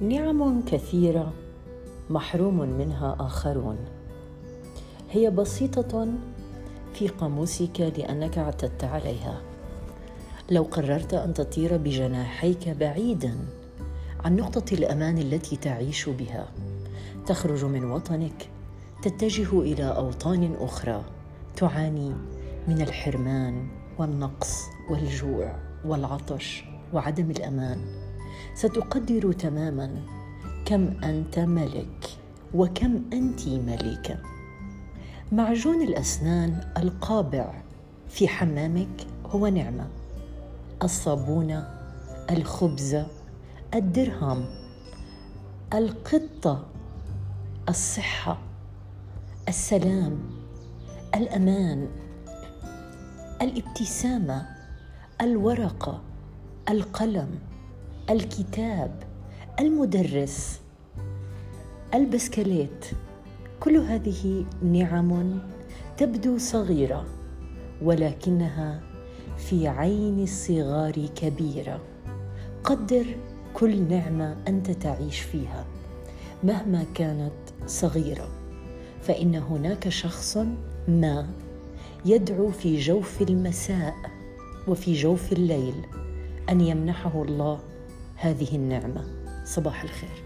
نعم كثيرة محروم منها آخرون. هي بسيطة في قاموسك لأنك اعتدت عليها. لو قررت أن تطير بجناحيك بعيدا عن نقطة الأمان التي تعيش بها تخرج من وطنك تتجه إلى أوطان أخرى تعاني من الحرمان والنقص والجوع والعطش وعدم الأمان. ستقدر تماما كم أنت ملك وكم أنت ملكه معجون الأسنان القابع في حمامك هو نعمة. الصابون الخبز الدرهم القطة الصحة السلام الأمان الابتسامة الورقة القلم. الكتاب المدرس البسكليت كل هذه نعم تبدو صغيرة ولكنها في عين الصغار كبيرة. قدر كل نعمة أنت تعيش فيها مهما كانت صغيرة. فإن هناك شخص ما يدعو في جوف المساء وفي جوف الليل أن يمنحه الله هذه النعمة. صباح الخير.